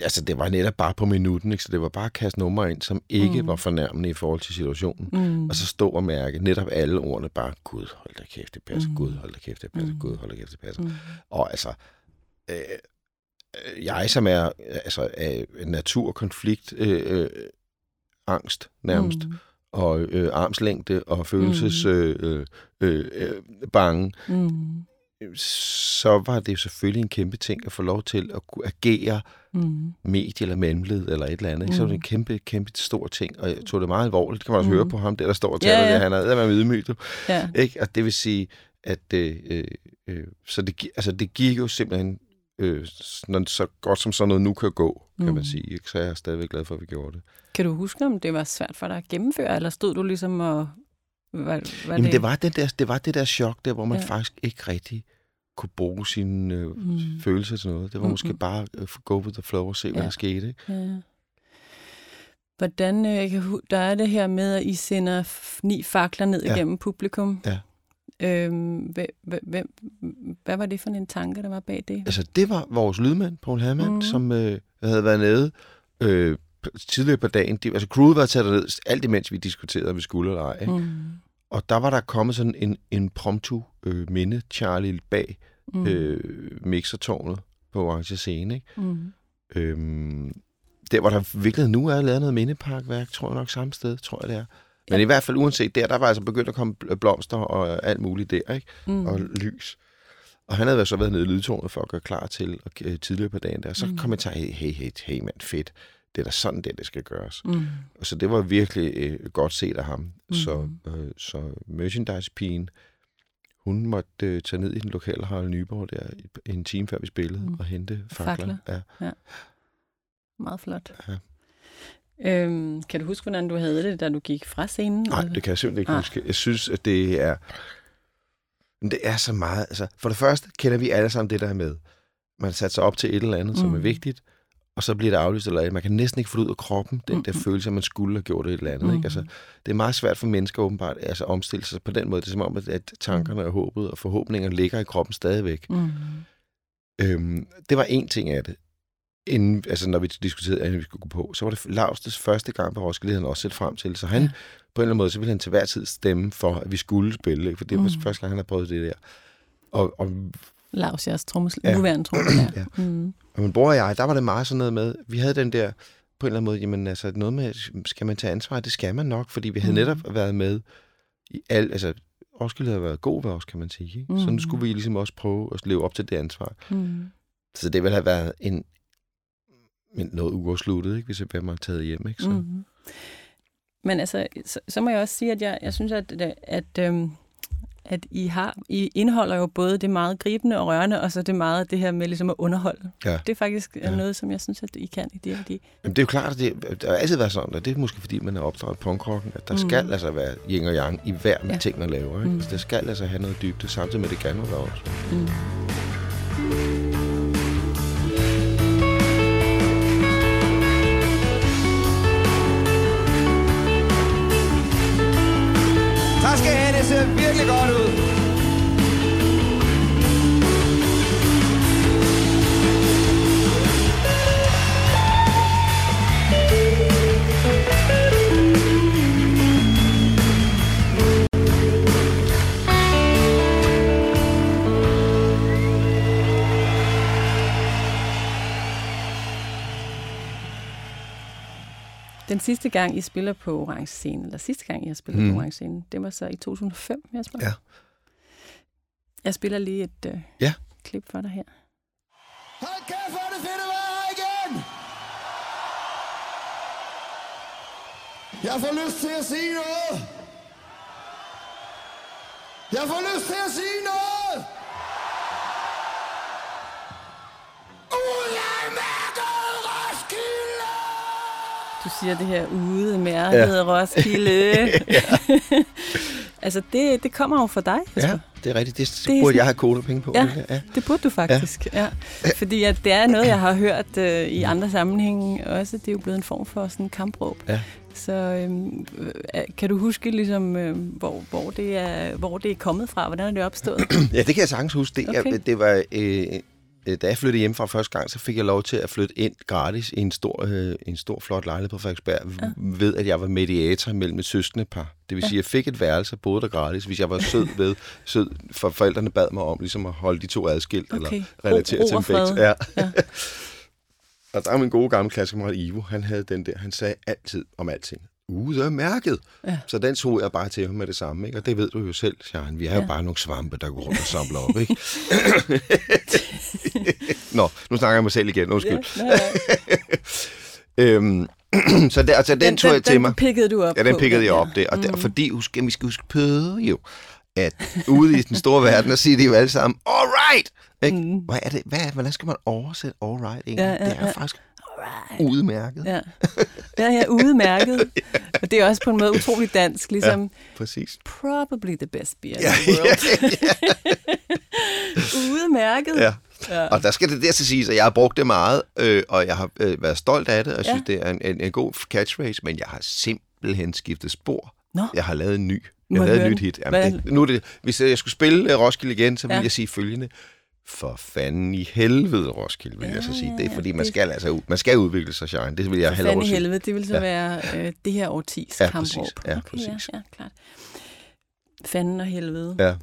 altså, det var netop bare på minuten, ikke? så det var bare at kaste nummer ind, som ikke Mm. var fornærmende i forhold til situationen. Mm. Og så stå og mærke netop alle ordene bare, Gud, hold da kæft, det passer, Mm. Gud, hold da kæft, det passer, Mm. Gud, hold da kæft, det passer. Mm. Og altså, øh, øh, jeg som er øh, altså, af naturkonflikt, øh, øh, angst nærmest, mm. og øh, armslængde og følelses Mm. øh, øh, øh, øh, bange, Mm. Så var det jo selvfølgelig en kæmpe ting at få lov til at kunne agere Mm. medie eller mellemled eller et eller andet. Ikke? Så var det en Mm. kæmpe, kæmpe stor ting, og jeg tog det meget alvorligt. Det kan man også Mm. høre på ham, der, der står og Ja, taler ja. det. Han er med ydmyg, du. Ja. Ikke? Og det vil sige, at øh, øh, øh, så det, altså, det gik jo simpelthen øh, sådan, så godt som sådan noget nu kan gå, kan Mm. man sige. Ikke? Så jeg er stadigvæk glad for, at vi gjorde det. Kan du huske, om det var svært for dig at gennemføre, eller stod du ligesom og... Var, var Jamen, det, var det, der, det var det der chok der, hvor man Ja. faktisk ikke rigtig kunne bruge sine øh, Mm. følelser til noget. Det var Mm-mm. måske bare øh, go with the flow og se, hvad Ja. der skete. Ikke? Ja. Hvordan, øh, jeg kan, der er det her med, at I sender ni fakler ned Ja. igennem publikum. Ja. Øhm, hvem, hvem, hvad var det for en tanke, der var bag det? Altså, det var vores lydmand, Paul Mhm. mm. som øh, havde været nede øh, tidligere på dagen. De, altså, crewet var taget ned alt imens vi diskuterede, om vi skulle eller ej. Ikke? Mm. Og der var der kommet sådan en, en promptu øh, minde, Charlie, bag Mm. øh, mixertårnet på Orange Scene. Ikke? Mm. Øhm, der, hvor der virkelig nu er lavet noget mindeparkværk, tror jeg nok samme sted, tror jeg det er. Men Ja. i hvert fald uanset der, der var altså begyndt at komme bl- blomster og alt muligt der, ikke? Mm. Og lys. Og han havde så været nede i lydtårnet for at gøre klar til og, øh, tidligere på dagen der. Så mm. kom jeg til, hey, hey, hey, hey mand, fedt. Det er da sådan, det, det skal gøres. Mm. Og så det var virkelig øh, godt set af ham. Mm. Så, øh, så merchandise-pigen, hun måtte øh, tage ned i den lokale Harald Nyborg der en time før vi spillede Mm. og hente fakler. Fakler. Ja. Meget flot. Ja. Øhm, kan du huske, hvordan du havde det, da du gik fra scenen? Nej, det kan jeg simpelthen ikke Nej. huske. Jeg synes, at det er... Men det er så meget... Altså, for det første kender vi alle sammen det der med. Man sat sig op til et eller andet, mm. som er Mm. vigtigt, og så bliver det aflyst eller andet. Man kan næsten ikke få det ud af kroppen, den der følelse, at man skulle have gjort et eller andet. Mm. Ikke? Altså, det er meget svært for mennesker åbenbart altså, at omstille sig på den måde. Det er som om, at- at tankerne og håbet og forhåbninger ligger i kroppen stadigvæk. Mm. Øhm, det var en ting af det. Inden, altså når vi diskuterede, at vi skulle gå på, så var det Lavstes første gang på Roskilde, han også set frem til. Så han, Ja. på en eller anden måde, så ville han til hver tid stemme for, at vi skulle spille. Ikke? For det var Mm. første gang, han havde prøvet det der. Og, og, Lars, jeres trommes, Ja. nuværende trommeslager. Ja. Mm. Og min bror og jeg, der var det meget sådan noget med, vi havde den der, på en eller anden måde, jamen altså noget med, skal man tage ansvar? Det skal man nok, fordi vi havde Mm. netop været med i alt, altså Roskilde havde været god ved os, kan man sige. Ikke? Så Mm. nu skulle vi ligesom også prøve at leve op til det ansvar. Mm. Så det ville have været en, en noget uafsluttet, ikke, hvis jeg var taget hjem. Ikke? Så, mm. Men altså, så, så må jeg også sige, at jeg, jeg synes, at, at, at, øhm, at I har, I indeholder jo både det meget gribende og rørende, og så det meget det her med ligesom at underholde. Ja. Det er faktisk ja. Ja. noget, som jeg synes, at I kan i det her. De, Jamen, det er jo klart, at det, har altid været sådan, og det er måske fordi, man er opdraget punkrocken, at der Mm. skal altså være yin og yang i hver Ja. ting, man laver. Ikke? Mm. Altså, det skal altså have noget dybde, samtidig med, det gerne også. mm. Ser virkelig godt ud. Den sidste gang, I spiller på Orange Scene, eller sidste gang, I har spillet mm. På Orange Scene, det var så i 2005, Jesper. Ja. Jeg spiller lige et uh, Ja. klip for dig her. Hold kæft, hvor er det fedt at være her igen! Jeg får lyst til at sige noget! Jeg får lyst til at sige noget! Udlandmærket Roskilde! Du siger det her ude, mærket ja. Roskilde. altså, det, det kommer jo fra dig, Jesper. Ja, det er rigtigt. Det, det burde sådan- jeg have kodet penge på. Ja. ja. Det burde du faktisk, ja. ja. Fordi at det er noget, jeg har hørt øh, i andre sammenhænge også. Det er jo blevet en form for sådan en kampråb. Ja. Så øhm, øh, kan du huske, ligesom, øh, hvor, hvor, det er, hvor det er kommet fra? Hvordan er det opstået? Ja, det kan jeg sagens huske. Det, Okay. okay. det var... Øh, da jeg flyttede hjem fra første gang, så fik jeg lov til at flytte ind gratis i en stor, øh, en stor flot lejlighed på Frederiksberg, ja. ved at jeg var mediator mellem et søskende par. Det vil sige, at jeg fik et værelse og boede der gratis, hvis jeg var sød ved, sød, for forældrene bad mig om ligesom at holde de to adskilt, Okay. eller relatere Ro- til en. Ja. Ja. og der er min gode gamle klassekammerat Ivo, han havde den der, han sagde altid om alting. Uh, det er mærket. Ja. Så den tog jeg bare til ham med det samme, ikke? Og det ved du jo selv, Sharon. Vi er jo Ja. bare nogle svampe, der går rundt og samler op, ikke? Nå, nu snakker jeg mig selv igen. Undskyld. Ja, øhm, så der, altså, den, den tog jeg til mig. Den pikkede du op Ja, den på, pikkede jeg ja. op der. Og der, fordi husk, vi skal huske på jo, at ude i den store verden, der siger de jo alle sammen, all right! Ikke? Mm. Hvad er det? Hvad, hvordan skal man oversætte all right egentlig? Ja, ja, det er ja. Faktisk udmærket. Ja. Ja, ja, udmærket. Og det er også på en måde utrolig dansk, ligesom Ja, præcis. probably the best beer in Ja, the world. Udmærket. Ja. Ja. Og der skal det der til sige, at jeg har brugt det meget, øh, og jeg har øh, været stolt af det, og jeg synes, Ja. det er en, en, en god catchphrase, men jeg har simpelthen skiftet spor. Nå. Jeg har lavet en ny. Jeg har lavet et nyt hit. Jamen, det, nu er det, hvis jeg skulle spille øh, Roskilde igen, så ville Ja. jeg sige følgende. For fanden i helvede, Roskilde, vil jeg så sige. Det er, fordi man skal altså ud, man skal udvikle sig, Shine. Det vil jeg fanden at i sige. helvede, det vil så Ja. være øh, det her årtis Ja, kampråb. præcis. Ja, okay, ja, præcis. ja, klart. Fanden og helvede. Ja.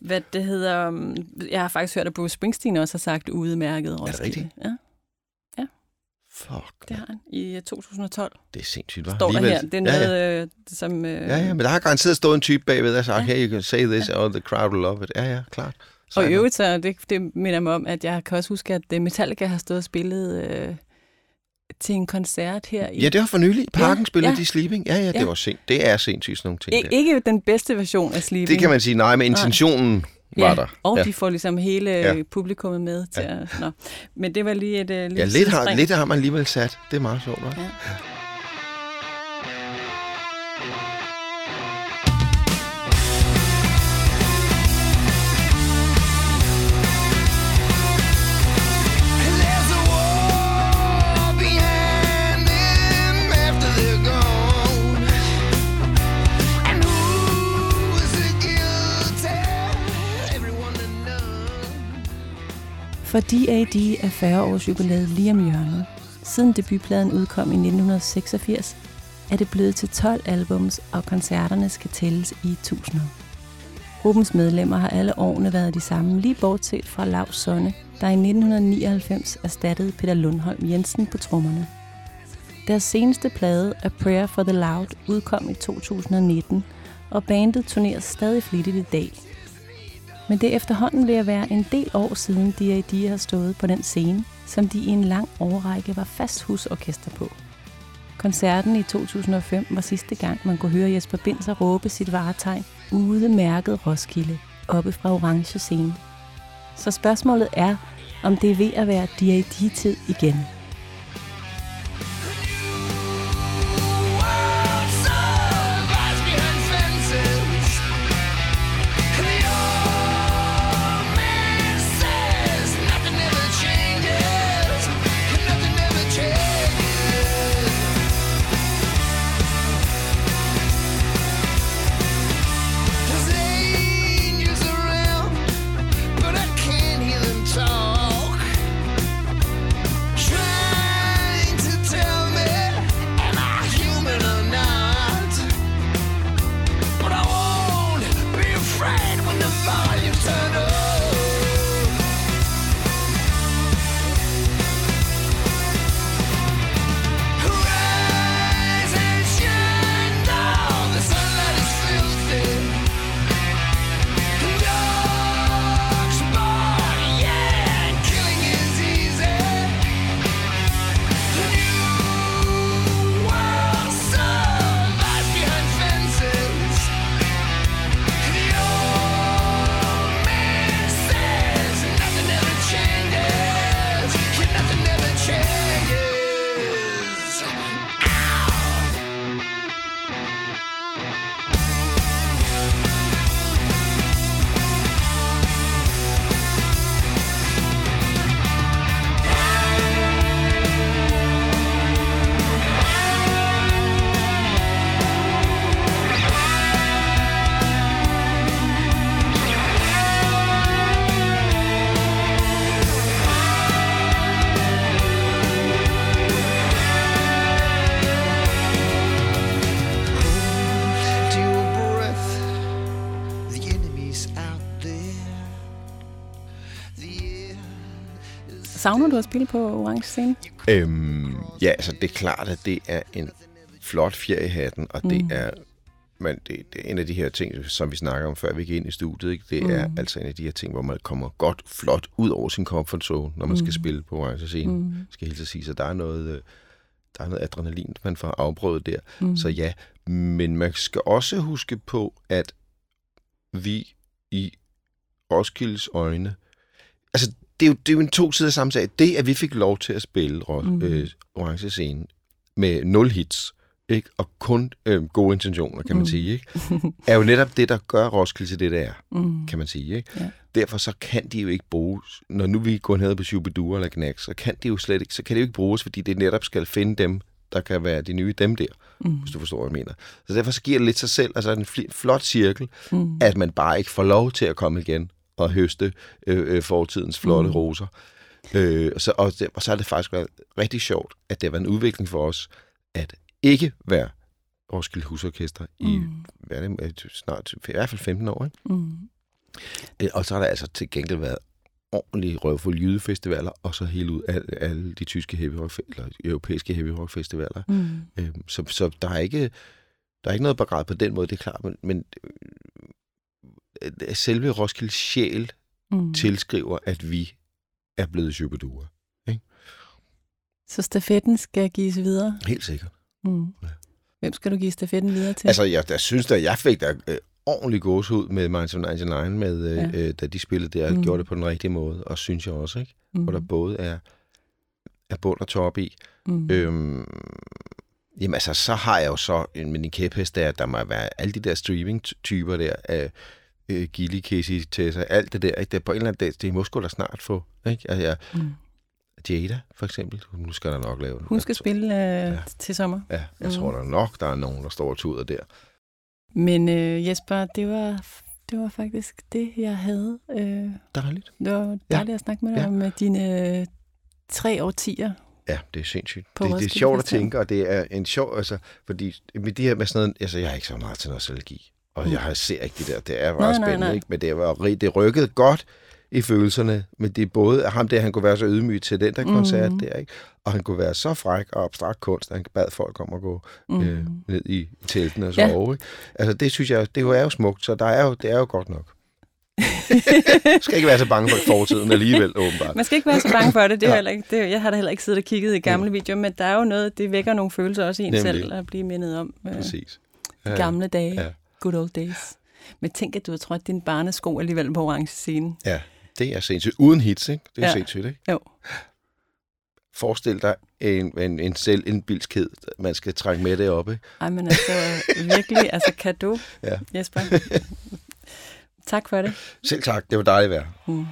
Hvad det hedder... um, Jeg har faktisk hørt, at Bruce Springsteen også har sagt udmærket Roskilde. rigtigt? Ja, Fuck, det har han i øh, 2012. det er sindssygt, hva'? Står der her. Det er Ja, ja. noget, øh, som... Øh, Ja, ja, men der har garanteret stået en type bagved og sagt, hey, you can say this, or the crowd will love it. Ja, ja, klart. Og i øvrigt, så det, det minder mig om, at jeg kan også huske, at øh, Metallica har stået og spillet øh, til en koncert her. I, Ja, det var for nylig. Parken Ja, spillede ja. de Sleeping. Ja, ja, det Ja. var sent. Det er sindssygt sådan nogle ting. I, der. ikke den bedste version af Sleeping. Det kan man sige, nej, men intentionen var ja, der. Og ja. de får ligesom hele Ja. ja. publikummet med til ja. at... Nå. Men det var lige et uh, lille Ja, lidt har, lidt har man alligevel sat. Det er meget sjovt, hva'? Ja. For D.A.D. er 40 års jubilæet lige om hjørnet. Siden debutpladen udkom i 1986, er det blevet til 12 albums, og koncerterne skal tælles i tusinder. Gruppens medlemmer har alle årene været de samme, lige bortset fra Lav Sonne, der i 1999 erstattede Peter Lundholm Jensen på trommerne. Deres seneste plade, A Prayer for the Loud, udkom i 2019, og bandet turnerer stadig flittigt i dag. Men det er efterhånden ved at være en del år siden D.A.D. har stået på den scene, som de i en lang årrække var fast husorkester på. Koncerten i 2005 var sidste gang, man kunne høre Jesper Binser råbe sit varetegn ude mærket Roskilde, oppe fra orange scene. Så spørgsmålet er, om det er ved at være D.A.D.-tid igen. At spille på orange scene? Øhm, ja, altså det er klart, at det er en flot fjer i hatten, og det Mm. er men det, det er en af de her ting, som vi snakker om, før vi gik ind i studiet. Ikke? Det er Mm. altså en af de her ting, hvor man kommer godt, flot ud over sin comfort zone, når man skal Mm. spille på orange scene. Mm. Skal helt sige, så der er noget, øh, der er noget adrenalin, man får afprøvet der. Mm. Så ja, men man skal også huske på, at vi i Roskildes øjne, altså det er jo, det er jo en to sider samme sag. Det, at vi fik lov til at spille Mm. øh, Orange Scene med nul hits, ikke? og kun øh, gode intentioner, kan man Mm. sige, ikke? er jo netop det, der gør Roskilde til det, det er, Mm. kan man sige. Ikke? Ja. Derfor så kan de jo ikke bruges, når nu vi går ned på Shubidua eller Knack, så kan de jo slet ikke, så kan det jo ikke bruges, fordi det netop skal finde dem, der kan være de nye dem der, Mm. hvis du forstår, hvad jeg mener. Så derfor så giver det lidt sig selv, altså en fl- flot cirkel, Mm. at man bare ikke får lov til at komme igen og høste øh, øh, fortidens flotte Mm. roser. Øh, og, så, og, og så har det faktisk været rigtig sjovt, at det været en udvikling for os, at ikke være Roskilde Husorkester i Mm. hvad er det, snart, i hvert fald 15 år. Ikke? Mm. Øh, Og så har der altså til gengæld været ordentlige røvfulde jydefestivaler, og så helt ud af alle de tyske heavy rock, eller europæiske heavy rock festivaler. Mm. Øh, så, så der er ikke der er ikke noget begrad på den måde, det er klart, men, men selve Roskilde sjæl Mm. tilskriver, at vi er blevet Shubidua. Så stafetten skal gives videre? Helt sikkert. Mm. Hvem skal du give stafetten videre til? Altså, jeg der synes da, jeg fik da øh, ordentlig gåsehud med Minds of 99, med, øh, Ja. ja. øh, da de spillede der, Mm. gjorde det på den rigtige måde, og synes jeg også, ikke? mm. Hvor der både er, er bund og top i. mm. Øhm, jamen altså, så har jeg jo så en, min kæphest der, der må være alle de der streaming-typer der, af øh, Gilly, Casey, Tessa, alt det der, ikke? Det er på en eller anden dag, det må sgu da snart få, ikke? Altså, jeg, Mm. Jada, for eksempel, nu skal der nok lave det. Hun skal Jeg- spille øh, Ja. til sommer. Ja, jeg Mm. tror der nok, der er nogen, der står og tuder der. Men øh, Jesper, det var, det var faktisk det, jeg havde. Øh, Dejligt. det var dejligt at snakke med dig Ja. om øh, dine øh, tre årtier. Ja, det er sindssygt. På Det, det er sjovt at tænke, og det er en sjov, altså, fordi med de her med sådan noget, altså, jeg har ikke så meget til nostalgi, og jeg har ser ikke det der, det er Nej, meget nej, spændende, nej. ikke? Men det var det rykkede godt i følelserne, men det er både ham der, han kunne være så ydmyg til den der koncert Mhm. der, ikke? Og han kunne være så fræk og abstrakt kunst, at han bad folk om at gå Mm. øh, ned i teltene og Ja. sove, ikke? Altså, det synes jeg, det er jo smukt, så der er jo, det er jo godt nok. skal ikke være så bange for fortiden alligevel, åbenbart. Man skal ikke være så bange for det. det, er Ja. heller ikke, det jeg har da heller ikke siddet og kigget i gamle videoer, men der er jo noget, det vækker nogle følelser også i en Nemlig. selv at blive mindet om øh, Præcis. de gamle dage. Ja. Good old days. Men tænk, at du har trådt din barnesko alligevel på orange scene. Ja, det er sindssygt. Uden hits, ikke? Det er Ja. sindssygt, ikke? Jo. Forestil dig en, en, en selv en bilskhed, man skal trække med det op, ikke? Ej, men altså virkelig, altså kan du, Ja. Jesper? tak for det. Selv tak, det var dejligt at være. Mm.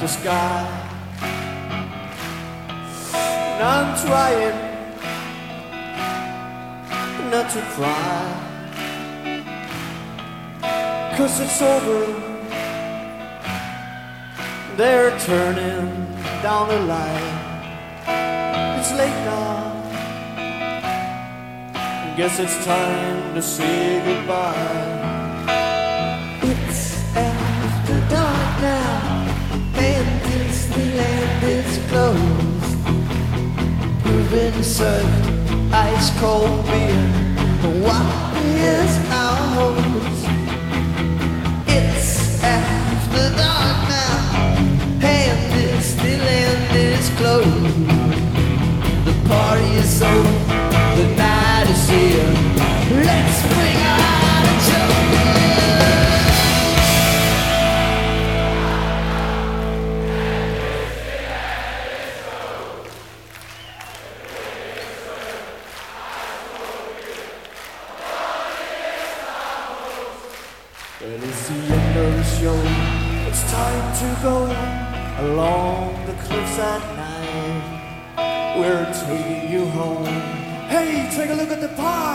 The sky. And I'm trying not to cry. Cause it's over. They're turning down the light. It's late now. Guess it's time to say goodbye. Been served ice cold beer. What is our host? It's after dark now, and Disneyland is closed. The party is over, the night is here. Let's bring out a joke. Night. We're taking you home. Hey, take a look at the a